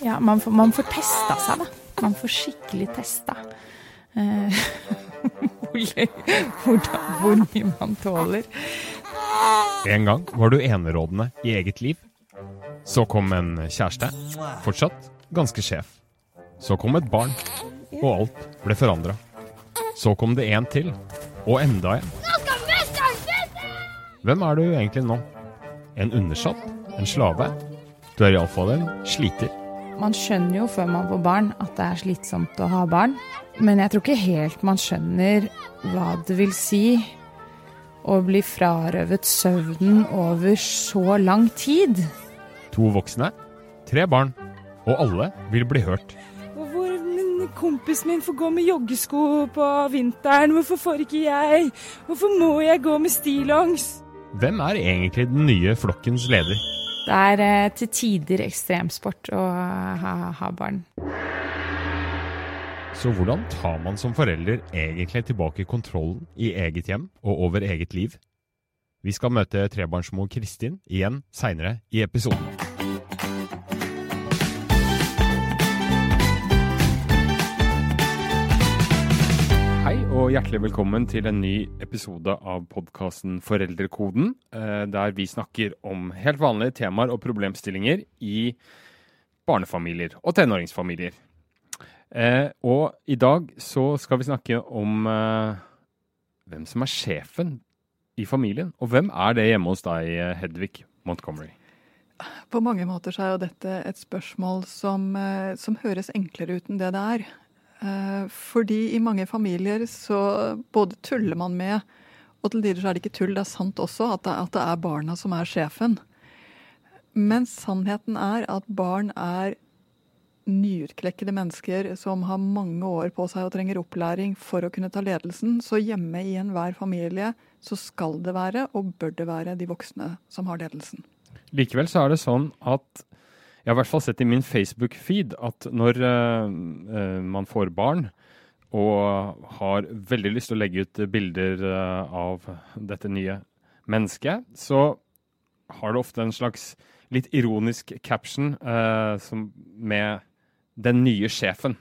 Ja, man får, man får testa seg, da. Man får skikkelig testa. Eh, hvor mye man tåler. En gang var du enerådende i eget liv. Så kom en kjæreste, fortsatt ganske sjef. Så kom et barn, og alt ble forandra. Så kom det en til, og enda en. Hvem er du egentlig nå? En undersatt? En slave? Du er iallfall en sliter. Man skjønner jo før man får barn at det er slitsomt å ha barn. Men jeg tror ikke helt man skjønner hva det vil si å bli frarøvet søvnen over så lang tid. To voksne, tre barn, og alle vil bli hørt. Hvor kompisen min får gå med joggesko på vinteren, hvorfor får ikke jeg? Hvorfor må jeg gå med stillongs? Hvem er egentlig den nye flokkens leder? Det er eh, til tider ekstremsport å ha, ha barn. Så hvordan tar man som forelder egentlig tilbake kontrollen i eget hjem og over eget liv? Vi skal møte trebarnsmor Kristin igjen seinere i episoden. Og hjertelig velkommen til en ny episode av podkasten Foreldrekoden, eh, der vi snakker om helt vanlige temaer og problemstillinger i barnefamilier og tenåringsfamilier. Eh, og i dag så skal vi snakke om eh, hvem som er sjefen i familien. Og hvem er det hjemme hos deg, Hedvig Montgomery? På mange måter så er jo dette et spørsmål som, som høres enklere ut enn det det er. Eh, fordi i mange familier så både tuller man med, og til tider så er det ikke tull, det er sant også, at det, at det er barna som er sjefen. Men sannheten er at barn er nyutklekkede mennesker som har mange år på seg og trenger opplæring for å kunne ta ledelsen. Så hjemme i enhver familie så skal det være, og bør det være, de voksne som har ledelsen. Likevel så er det sånn at jeg har i hvert fall sett i min Facebook-feed at når uh, man får barn og har veldig lyst til å legge ut bilder uh, av dette nye mennesket, så har det ofte en slags litt ironisk caption uh, med 'den nye sjefen'.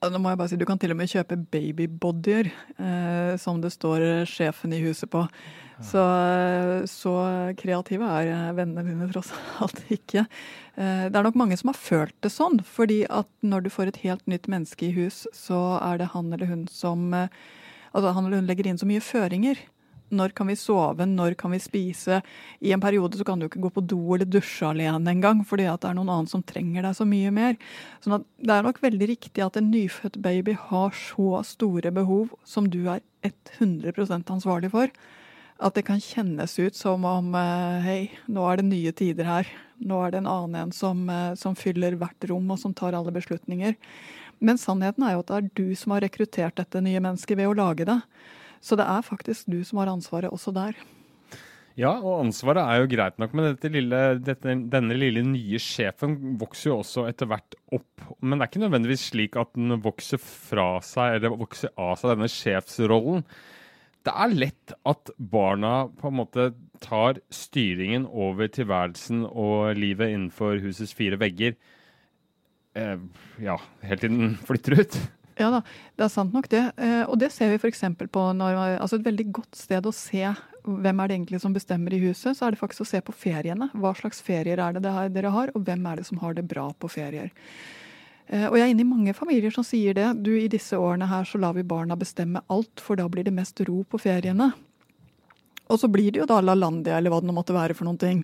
Nå må jeg bare si, Du kan til og med kjøpe babybodyer eh, som det står sjefen i huset på. Så, så kreative er vennene dine tross alt ikke. Eh, det er nok mange som har følt det sånn, fordi at når du får et helt nytt menneske i hus, så er det han eller hun som eh, Altså han eller hun legger inn så mye føringer. Når kan vi sove? Når kan vi spise? I en periode så kan du ikke gå på do eller dusje alene engang, fordi at det er noen annen som trenger deg så mye mer. Sånn at det er nok veldig riktig at en nyfødt baby har så store behov som du er 100% ansvarlig for. At det kan kjennes ut som om eh, hei, nå er det nye tider her. Nå er det en annen en som, eh, som fyller hvert rom og som tar alle beslutninger. Men sannheten er jo at det er du som har rekruttert dette nye mennesket ved å lage det. Så det er faktisk du som har ansvaret også der. Ja, og ansvaret er jo greit nok, men lille, dette, denne lille nye sjefen vokser jo også etter hvert opp. Men det er ikke nødvendigvis slik at den vokser fra seg, eller vokser av seg denne sjefsrollen. Det er lett at barna på en måte tar styringen over tilværelsen og livet innenfor husets fire vegger. Eh, ja, helt til den flytter ut. Ja da, det er sant nok det. Eh, og det ser vi f.eks. på når, altså et veldig godt sted å se hvem er det egentlig som bestemmer i huset, så er det faktisk å se på feriene. Hva slags ferier er det dere har, og hvem er det som har det bra på ferier. Eh, og jeg er inne i mange familier som sier det. Du, i disse årene her så lar vi barna bestemme alt, for da blir det mest ro på feriene. Og så blir det jo da LaLandia, eller hva det nå måtte være for noen ting.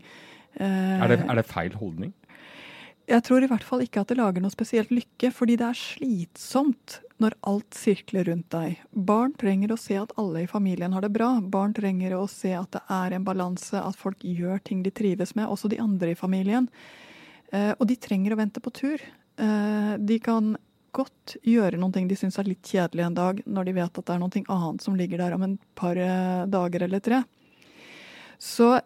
Er det, er det feil holdning? Jeg tror i hvert fall ikke at det lager noe spesielt lykke, fordi det er slitsomt når alt sirkler rundt deg. Barn trenger å se at alle i familien har det bra. Barn trenger å se at det er en balanse, at folk gjør ting de trives med, også de andre i familien. Eh, og de trenger å vente på tur. Eh, de kan godt gjøre ting de syns er litt kjedelig en dag, når de vet at det er noe annet som ligger der om en par eh, dager eller tre. Så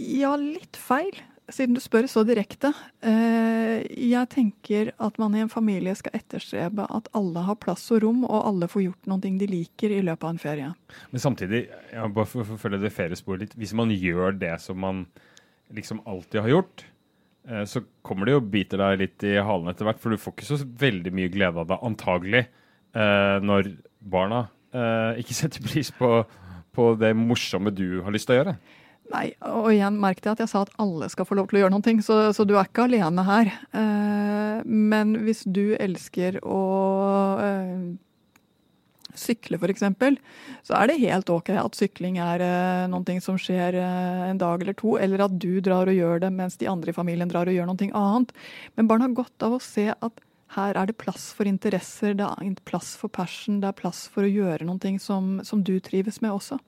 ja, litt feil siden du spør så direkte. Eh, jeg tenker at man i en familie skal etterstrebe at alle har plass og rom, og alle får gjort noe de liker i løpet av en ferie. Men samtidig, ja, bare for å følge det feriesporet litt, hvis man gjør det som man liksom alltid har gjort, eh, så kommer det jo biter deg litt i halen etter hvert, for du får ikke så veldig mye glede av det, antagelig, eh, når barna ikke setter pris på, på det morsomme du har lyst til å gjøre. Nei, og igjen merket jeg at jeg sa at alle skal få lov til å gjøre noe, så, så du er ikke alene her. Eh, men hvis du elsker å eh, sykle f.eks., så er det helt ok at sykling er eh, noe som skjer eh, en dag eller to, eller at du drar og gjør det mens de andre i familien drar og gjør noe annet. Men barn har godt av å se at her er det plass for interesser, det er plass for passion, det er plass for å gjøre noe som, som du trives med også.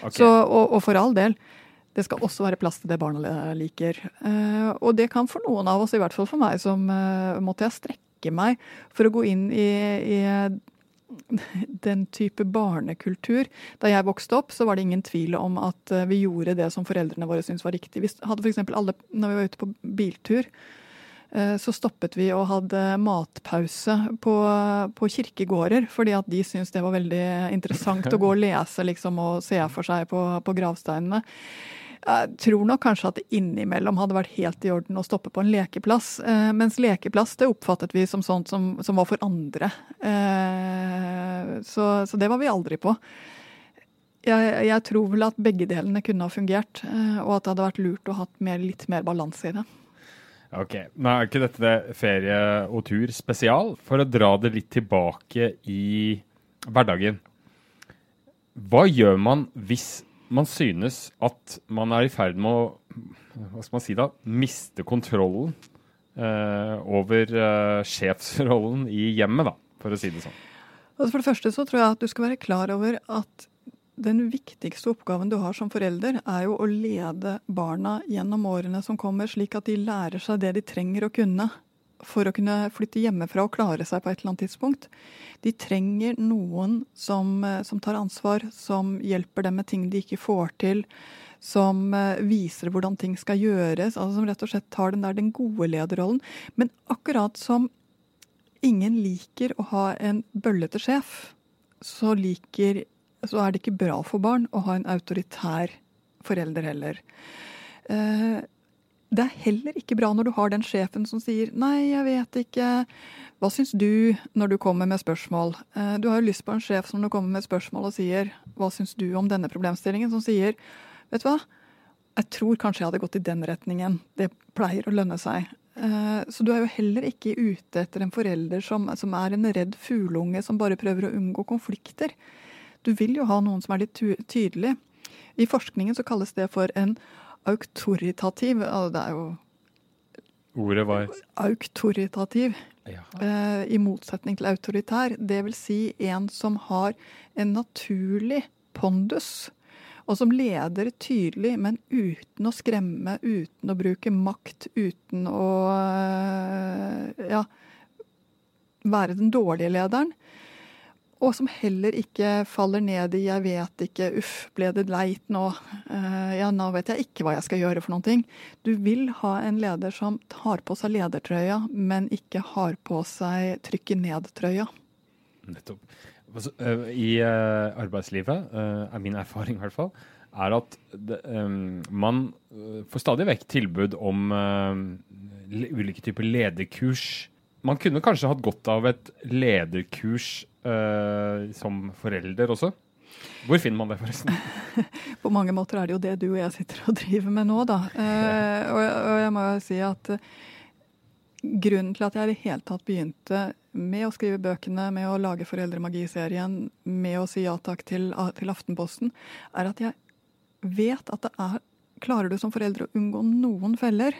Okay. Så, og, og, for all del, det skal også være plass til det barna liker. Uh, og det kan for noen av oss, i hvert fall for meg, som uh, måtte jeg strekke meg for å gå inn i, i den type barnekultur. Da jeg vokste opp, så var det ingen tvil om at uh, vi gjorde det som foreldrene våre syntes var riktig. Vi hadde f.eks. alle, når vi var ute på biltur, så stoppet vi og hadde matpause på, på kirkegårder, fordi at de syntes det var veldig interessant å gå og lese liksom, og se for seg på, på gravsteinene. Jeg tror nok kanskje at det innimellom hadde vært helt i orden å stoppe på en lekeplass. Eh, mens lekeplass det oppfattet vi som sånt som, som var for andre. Eh, så, så, det var vi aldri på. Jeg, jeg, tror vel at begge delene kunne ha fungert, eh, og at det hadde vært lurt å ha litt mer balanse i det. Ok, Nå er ikke dette ferie og tur spesial. For å dra det litt tilbake i hverdagen. Hva gjør man hvis man synes at man er i ferd med å hva skal man si da, miste kontrollen eh, over eh, sjefsrollen i hjemmet, da, for å si det sånn? Altså for det første så tror jeg at du skal være klar over at den viktigste oppgaven du har som forelder, er jo å lede barna gjennom årene som kommer, slik at de lærer seg det de trenger å kunne for å kunne flytte hjemmefra og klare seg på et eller annet tidspunkt. De trenger noen som, eh, som tar ansvar, som hjelper dem med ting de ikke får til. Som eh, viser hvordan ting skal gjøres. altså Som rett og slett tar den der den gode lederrollen. Men akkurat som ingen liker å ha en bøllete sjef, så, liker, så er det ikke bra for barn å ha en autoritær forelder heller. Eh, det er heller ikke bra når du har den sjefen som sier 'nei, jeg vet ikke', hva syns du når du kommer med spørsmål? Eh, du har jo lyst på en sjef som du kommer med spørsmål og sier 'hva syns du om denne problemstillingen', som sier 'vet du hva, jeg tror kanskje jeg hadde gått i den retningen', det pleier å lønne seg. Eh, så du er jo heller ikke ute etter en forelder som, som er en redd fugleunge som bare prøver å unngå konflikter. Du vil jo ha noen som er litt tydelig. I forskningen så kalles det for en autoritativ. Det er jo Ordet var Auktoritativ. Ja. Eh, I motsetning til autoritær. Det vil si en som har en naturlig pondus. Og som leder tydelig, men uten å skremme, uten å bruke makt, uten å eh, ja, være den dårlige lederen. Og som heller ikke faller ned i 'jeg vet ikke', 'uff, ble det leit nå', uh, 'ja, nå vet jeg ikke hva jeg skal gjøre for noen ting'. Du vil ha en leder som tar på seg ledertrøya, men ikke har på seg trykke ned-trøya. Nettopp. Altså, uh, I uh, arbeidslivet, er min erfaring i hvert fall, er at det, um, man får stadig vekk tilbud om ulike typer lederkurs. Man kunne kanskje hatt godt av et lederkurs uh, som forelder også. Hvor finner man det, forresten? På mange måter er det jo det du og jeg sitter og driver med nå, da. Uh, og, jeg må jo si at uh, grunnen til at jeg i det hele tatt begynte med å skrive bøkene, med å lage Foreldremagi-serien, med å si ja takk til, til Aftenposten, er at jeg vet at det er Klarer du som forelder å unngå noen feller,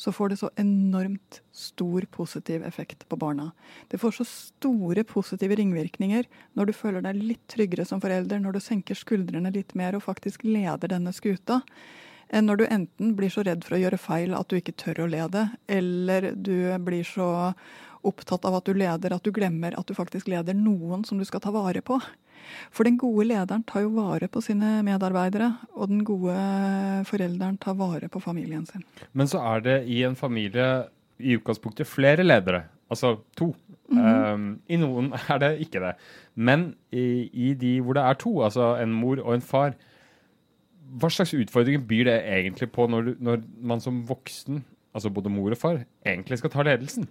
så får det så enormt stor positiv effekt på barna. Det får så store positive ringvirkninger når du føler deg litt tryggere som forelder, når du senker skuldrene litt mer og faktisk leder denne skuta, enn når du enten blir så redd for å gjøre feil at du ikke tør å lede, eller du blir så opptatt av at du leder at du glemmer at du faktisk leder noen som du skal ta vare på. For den gode lederen tar jo vare på sine medarbeidere, og den gode forelderen tar vare på familien sin. Men så er det i en familie i utgangspunktet flere ledere, altså to. Mm -hmm. um, I noen er det ikke det. Men i, i, de hvor det er to, altså en mor og en far, hva slags utfordringer byr det egentlig på når, når man som voksen, altså både mor og far, egentlig skal ta ledelsen?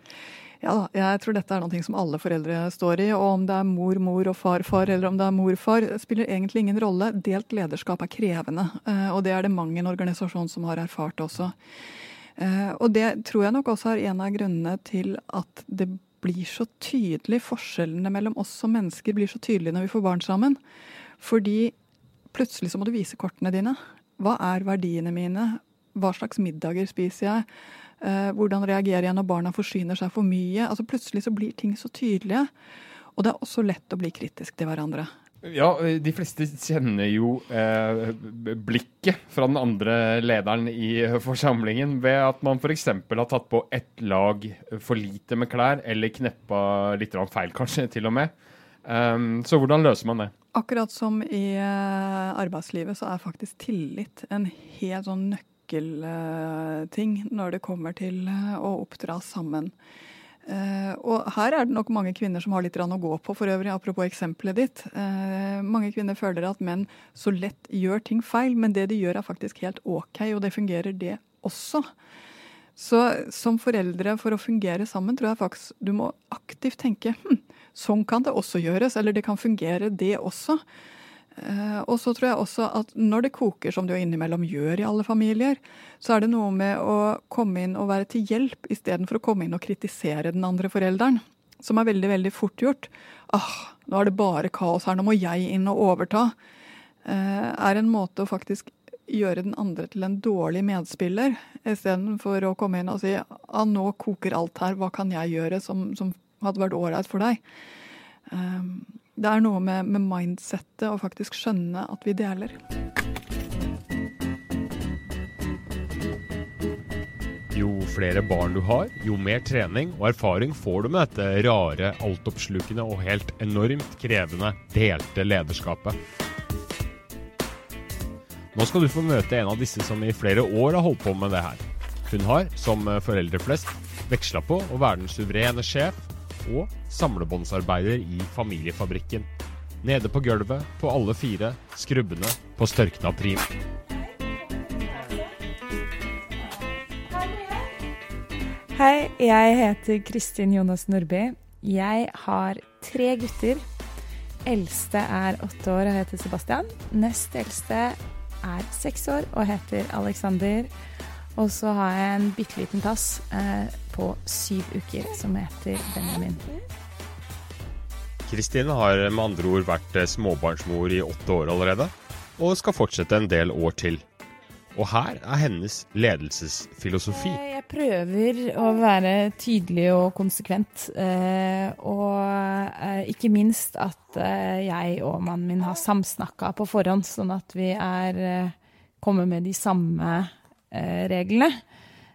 Ja da, jeg tror dette er noe som alle foreldre står i. Og om det er mor, mor og far, far, eller om det er mor, far, spiller egentlig ingen rolle. Delt lederskap er krevende, eh, og det er det mange en organisasjon som har erfart også. Eh, og det tror jeg nok også er en av grunnene til at det blir så tydelig, forskjellene mellom oss som mennesker blir så tydelige når vi får barn sammen. Fordi plutselig så må du vise kortene dine. Hva er verdiene mine? Hva slags middager spiser jeg? Eh, hvordan reagerer jeg når barna forsyner seg for mye? Altså Plutselig så blir ting så tydelige. Og det er også lett å bli kritisk til hverandre. Ja, de fleste kjenner jo eh, blikket fra den andre lederen i forsamlingen ved at man f.eks. har tatt på ett lag for lite med klær, eller kneppa litt feil, kanskje, til og med. Um, så hvordan løser man det? Akkurat som i uh, arbeidslivet, så er faktisk tillit en helt sånn nøkkel nøkkelting når det kommer til eh, å oppdra sammen. Eh, og her er det nok mange kvinner som har litt å gå på, for øvrig, apropos eksempelet ditt. Eh, mange kvinner føler at menn så lett gjør ting feil, men det de gjør er faktisk helt OK, og det fungerer det også. Så som foreldre, for å fungere sammen, tror jeg faktisk du må aktivt tenke hm, sånn kan det også gjøres, eller det kan fungere det også. Eh, og så tror jeg også at når det koker, som det jo innimellom gjør i alle familier, så er det noe med å komme inn og være til hjelp istedenfor å komme inn og kritisere den andre forelderen. Som er veldig, veldig fort gjort. Ah, nå er det bare kaos her, nå må jeg inn og overta. Eh, er en måte å faktisk gjøre den andre til en dårlig medspiller, istedenfor å komme inn og si ah, nå koker alt her, hva kan jeg gjøre som, som hadde vært ålreit for deg? Um, det er noe med, med mindsettet å faktisk skjønne at vi deler. Jo flere barn du har, jo mer trening og erfaring får du med dette rare, altoppslukende og helt enormt krevende delte lederskapet. Nå skal du få møte en av disse som i flere år har holdt på med det her. Hun har, som foreldre flest, veksla på å være den suverene sjef og samlebåndsarbeider i Familiefabrikken. Nede på gulvet, på alle fire, skrubbende på størkna prim. Hei, jeg heter Kristin Jonas Nordby. Jeg har tre gutter. Eldste er åtte år og heter Sebastian. Nest eldste er seks år og heter Alexander. Og så har jeg en bitte liten tass eh, på syv uker som heter Benjamin. Kristin har med andre ord vært eh, småbarnsmor i åtte år allerede, og skal fortsette en del år til. Og her er hennes ledelsesfilosofi. Eh, jeg prøver å være tydelig og konsekvent. Eh, og ikke minst at jeg og mannen min har samsnakka på forhånd, sånn at vi er kommer med de samme reglene.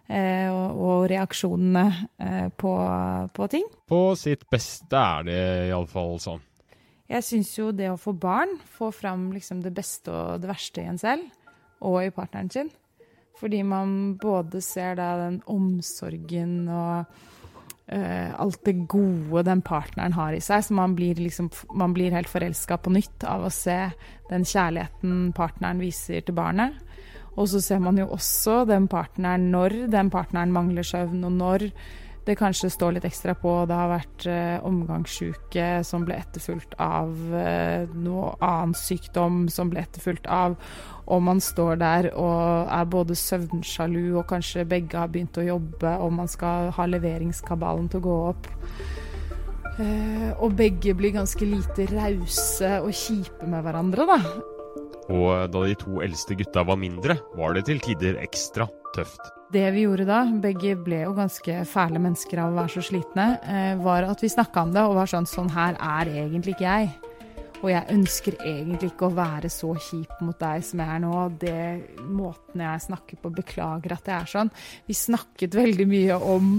Eh, og, og reaksjonene eh, på, på, ting. På sitt beste er det iallfall sånn. Jeg syns jo det å få barn får fram liksom det beste og det verste i en selv, og i partneren sin. Fordi man både ser da den omsorgen og uh, alt det gode den partneren har i seg. Så man blir, liksom, man blir helt forelska på nytt av å se den kjærligheten partneren viser til barnet. Og så ser man jo også den partneren når den partneren mangler søvn, og når det kanskje står litt ekstra på. Det har vært eh, omgangssjuke som ble etterfulgt av eh, noe annen sykdom som ble etterfulgt av Og man står der og er både søvnsjalu, og kanskje begge har begynt å jobbe, og man skal ha leveringskabalen til å gå opp. Eh, og begge blir ganske lite rause og kjipe med hverandre, da. Og da de to eldste gutta var mindre, var det til tider ekstra tøft. Det vi gjorde da, begge ble jo ganske fæle mennesker av å være så slitne, eh, var at vi snakka om det og var sånn Sånn her er egentlig ikke jeg. Og jeg ønsker egentlig ikke å være så kjip mot deg som jeg er nå. Det måten jeg snakker på, beklager at jeg er sånn. Vi snakket veldig mye om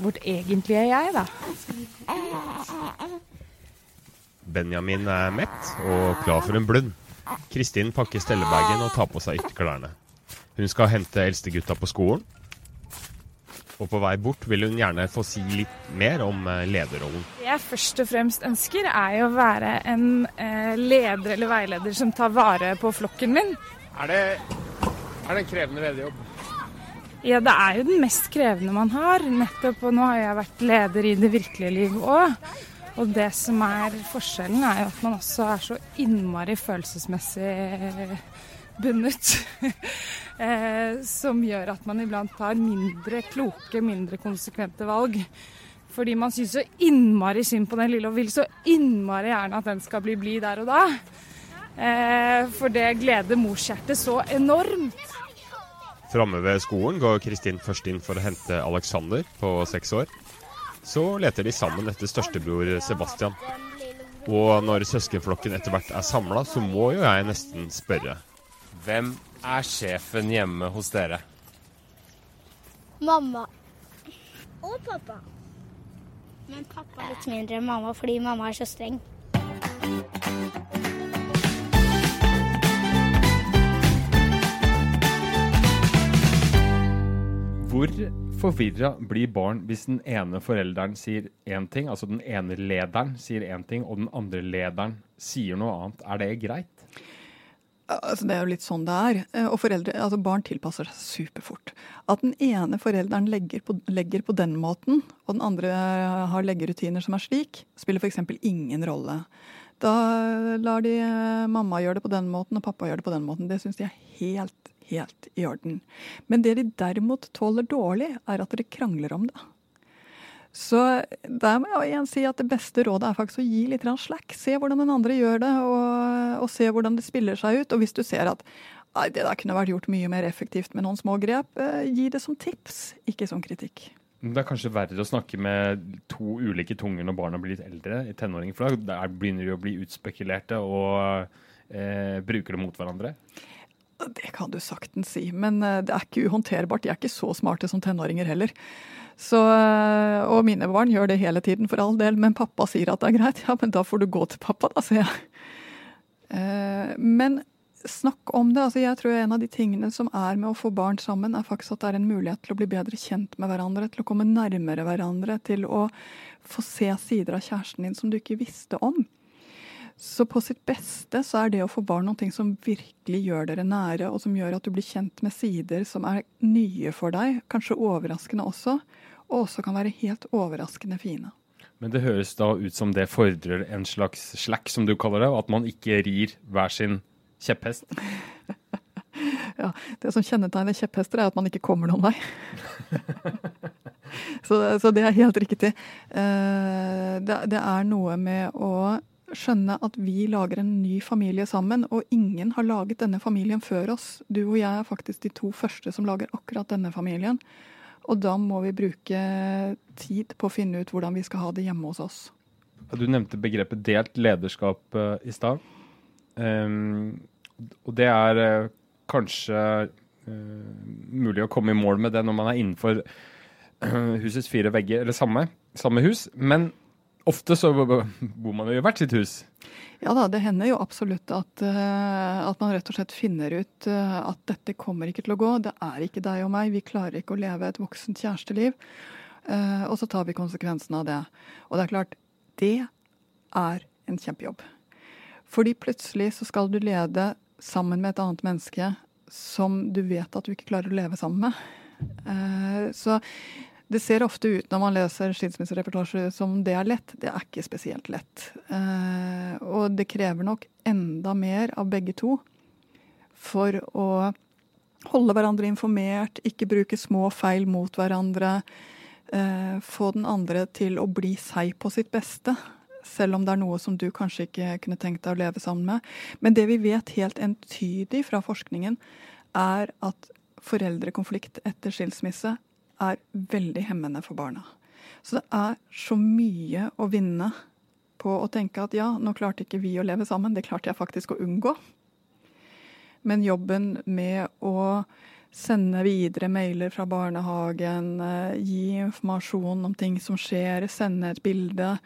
vårt egentlige jeg, da. Benjamin er mett og klar for en blund. Kristin pakker stellebagen og tar på seg ytterklærne. Hun skal hente eldstegutta på skolen. Og på vei bort vil hun gjerne få si litt mer om eh, lederrollen. Det jeg først og fremst ønsker, er jo å være en eh, leder eller veileder som tar vare på flokken min. Er det, er det en krevende lederjobb? Ja, det er jo den mest krevende man har. Nettopp, og nå har jeg vært leder i det virkelige liv òg. Og det som er forskjellen, er jo at man også er så innmari følelsesmessig bundet. eh, som gjør at man iblant tar mindre kloke, mindre konsekvente valg. Fordi man syns så innmari synd på den lille og vil så innmari gjerne at den skal bli blid der og da. Eh, for det gleder morshjertet så enormt. Framme ved skolen går Kristin først inn for å hente Alexander på seks år. Så leter de sammen etter størstebror Sebastian. Og når søskenflokken etter hvert er samla, så må jo jeg nesten spørre. Hvem er sjefen hjemme hos dere? Mamma. Og pappa. Men pappa er litt mindre enn mamma fordi mamma er så streng. Hvor forvirra blir barn hvis den ene forelderen sier én ting, altså den ene lederen sier én ting, og den andre lederen sier noe annet? Er det greit? Altså, det er jo litt sånn det er. Eh, og foreldre, altså barn tilpasser seg superfort. At den ene forelderen legger på, legger på den måten, og den andre har leggerutiner som er slik, spiller f.eks. ingen rolle. Da lar de eh, mamma gjøre det på den måten, og pappa gjør det på den måten. Det syns de er helt helt i orden. Men det de derimot tåler dårlig, er at dere krangler om det. Så der må jeg igjen si at det beste rådet er faktisk å gi litt slack. Se hvordan den andre gjør det, og, og se hvordan det spiller seg ut. Og hvis du ser at det der kunne vært gjort mye mer effektivt med noen små grep, eh, gi det som tips, ikke som kritikk. Det er kanskje verre å snakke med to ulike tunger når barna blir litt eldre, i tenåring, for da begynner de å bli utspekulerte og eh, bruker det mot hverandre? Det kan du saktens si, men eh, det er ikke uhåndterbart. De er ikke så smarte som tenåringer heller. Så, eh, og mine barn gjør det hele tiden, for all del. Men pappa sier at det er greit. Ja, men da får du gå til pappa, da, sier jeg. Eh, men snakk om det. altså Jeg tror en av de tingene som er med å få barn sammen, er faktisk at det er en mulighet til å bli bedre kjent med hverandre, til å komme nærmere hverandre, til å få se sider av kjæresten din som du ikke visste om. Så på sitt beste så er det å få barn noe som virkelig gjør dere nære, og som gjør at du blir kjent med sider som er nye for deg, kanskje overraskende også, og også kan være helt overraskende fine. Men det høres da ut som det fordrer en slags slack, som du kaller det, og at man ikke rir hver sin kjepphest? ja, det som kjennetegner kjepphester, er at man ikke kommer noen vei. så, så, det er helt riktig. Eh, det, det er noe med å skjønne at vi lager en ny familie sammen, og ingen har laget denne familien før oss. Du og jeg er faktisk de to første som lager akkurat denne familien. Og da må vi bruke tid på å finne ut hvordan vi skal ha det hjemme hos oss. Du nevnte begrepet delt lederskap uh, i stad. Um, og det er uh, kanskje uh, mulig å komme i mål med det når man er innenfor husets fire vegger, eller samme, samme hus. Men Ofte så bor man jo i hvert sitt hus. Ja da, det hender jo absolutt at, uh, at, man rett og slett finner ut at dette kommer ikke til å gå. Det er ikke deg og meg. Vi klarer ikke å leve et voksent kjæresteliv. Og så tar vi konsekvensen av det. Og det er klart, det er en kjempejobb. Fordi plutselig så skal du lede sammen med et annet menneske som du vet at du ikke klarer å leve sammen med. Så det ser ofte ut når man leser skilsmissereportasjer som det er lett. Det er ikke spesielt lett. Eh, og det krever nok enda mer av begge to for å holde hverandre informert, ikke bruke små feil mot hverandre. Eh, få den andre til å bli seg på sitt beste. Selv om det er noe som du kanskje ikke kunne tenkt deg å leve sammen med. Men det vi vet helt entydig fra forskningen, er at foreldrekonflikt etter skilsmisse er veldig hemmende for barna. Så det er så mye å vinne på å tenke at ja, nå klarte ikke vi å leve sammen, det klarte jeg faktisk å unngå. Men jobben med å sende videre mailer fra barnehagen, eh, gi informasjon om ting som skjer, sende et bilde.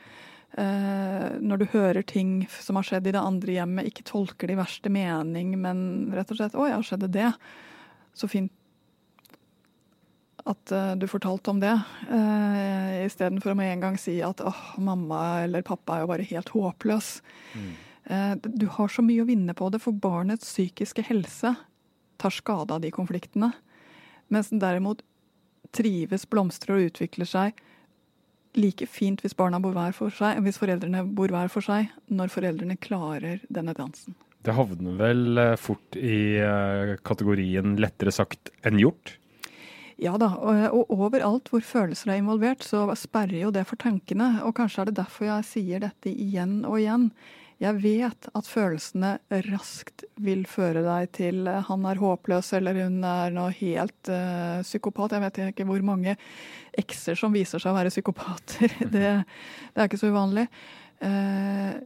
Eh, når du hører ting som har skjedd i det andre hjemmet, ikke tolker det i verste mening, men rett og slett 'Å ja, skjedde det'. Så fint at uh, du fortalte om det, uh, istedenfor å med en gang si at åh, oh, mamma eller pappa er jo bare helt håpløs. Mm. Du har så mye å vinne på det, for barnets psykiske helse tar skade av de konfliktene. Mens den derimot trives, blomstrer og utvikler seg like fint hvis barna bor hver for seg, hvis foreldrene bor hver for seg, når foreldrene klarer denne dansen. Det havner vel eh, fort i eh, kategorien lettere sagt enn gjort? Ja da, og, og, overalt hvor følelser er involvert, så sperrer jo det for tankene. Og kanskje er det derfor jeg sier dette igjen og igjen. Jeg vet at følelsene raskt vil føre deg til uh, han er håpløs eller hun er noe helt uh, psykopat. Jeg vet ikke hvor mange ekser som viser seg å være psykopater. det, det, er ikke så uvanlig. Uh,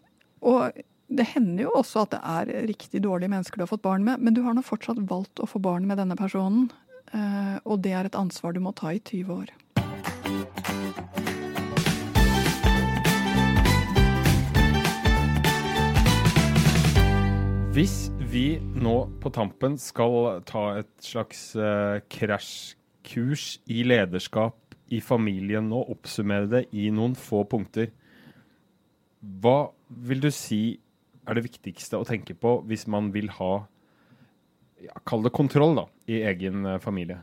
og det hender jo også at det er riktig dårlige mennesker du har fått barn med, men du har nå fortsatt valgt å få barn med denne personen. Og det er et ansvar du må ta i 20 år. Hvis vi nå på tampen skal ta et slags uh, krasjkurs i lederskap i familien og oppsummere det i noen få punkter, hva vil du si er det viktigste å tenke på hvis man vil ha ja, Kall det kontroll da, i egen uh, familie?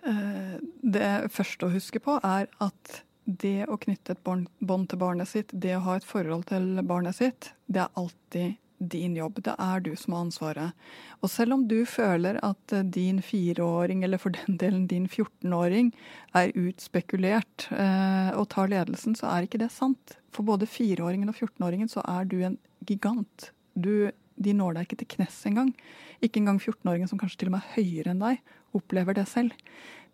Uh, det første å huske på er at det å knytte et bånd til barnet sitt, det å ha et forhold til barnet sitt, det er alltid din jobb. Det er du som har ansvaret. Og selv om du føler at eh, din fireåring, eller for den delen din 14-åring, er utspekulert eh, og tar ledelsen, så er ikke det sant. For både fireåringen og 14-åringen så er du en gigant. Du, de når deg ikke til knes engang. Ikke engang 14-åringen, som kanskje til og med er høyere enn deg, opplever det selv.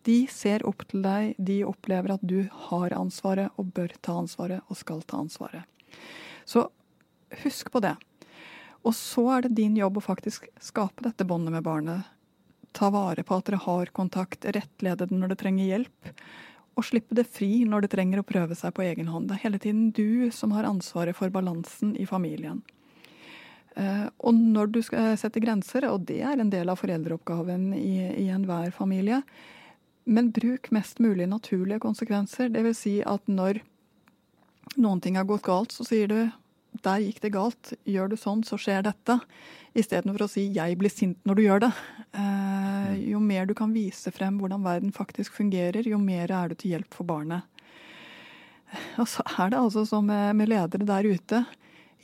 De ser opp til deg, de opplever at du har ansvaret og bør ta ansvaret og skal ta ansvaret. Så husk på det. Og så er det din jobb å faktisk skape dette båndet med barnet. Ta vare på at dere har kontakt, rettlede det når det trenger hjelp. Og slippe det fri når det trenger å prøve seg på egen hånd. Det er hele tiden du som har ansvaret for balansen i familien. Uh, og når du skal sette grenser, og det er en del av foreldreoppgaven i, i enhver familie, men bruk mest mulig naturlige konsekvenser. Det vil si at når noen ting har gått galt, så sier du der gikk det galt, gjør du sånn, så skjer dette. Istedenfor å si 'jeg blir sint når du gjør det'. Eh, jo mer du kan vise frem hvordan verden faktisk fungerer, jo mer er du til hjelp for barnet. Og så er det altså som med, med ledere der ute.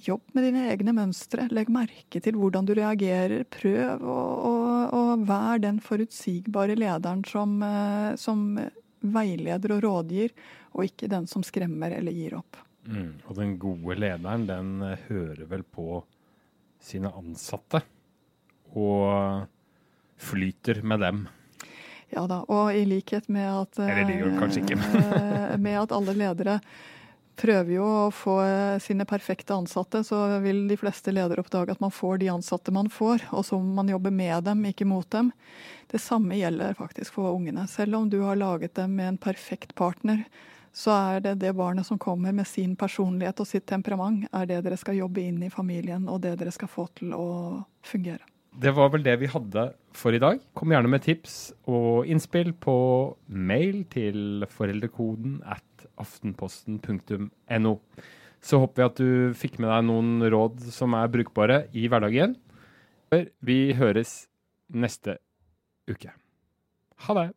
Jobb med dine egne mønstre. Legg merke til hvordan du reagerer. Prøv å, å, å være den forutsigbare lederen som, eh, som veileder og rådgir, og ikke den som skremmer eller gir opp. Mm, og den gode lederen, den eh, hører vel på sine ansatte og flyter med dem. Ja da, og i likhet med at Eller det gjør kanskje ikke. med at alle ledere prøver jo å få sine perfekte ansatte, så vil de fleste ledere oppdage at man får de ansatte man får, og så må man jobbe med dem, ikke mot dem. Det samme gjelder faktisk for ungene. Selv om du har laget dem med en perfekt partner, så er det det barnet som kommer med sin personlighet og sitt temperament, er det dere skal jobbe inn i familien, og det dere skal få til å fungere. Det var vel det vi hadde for i dag. Kom gjerne med tips og innspill på mail til foreldrekoden at aftenposten.no. Så håper vi at du fikk med deg noen råd som er brukbare i hverdagen. Vi høres neste uke. Ha det!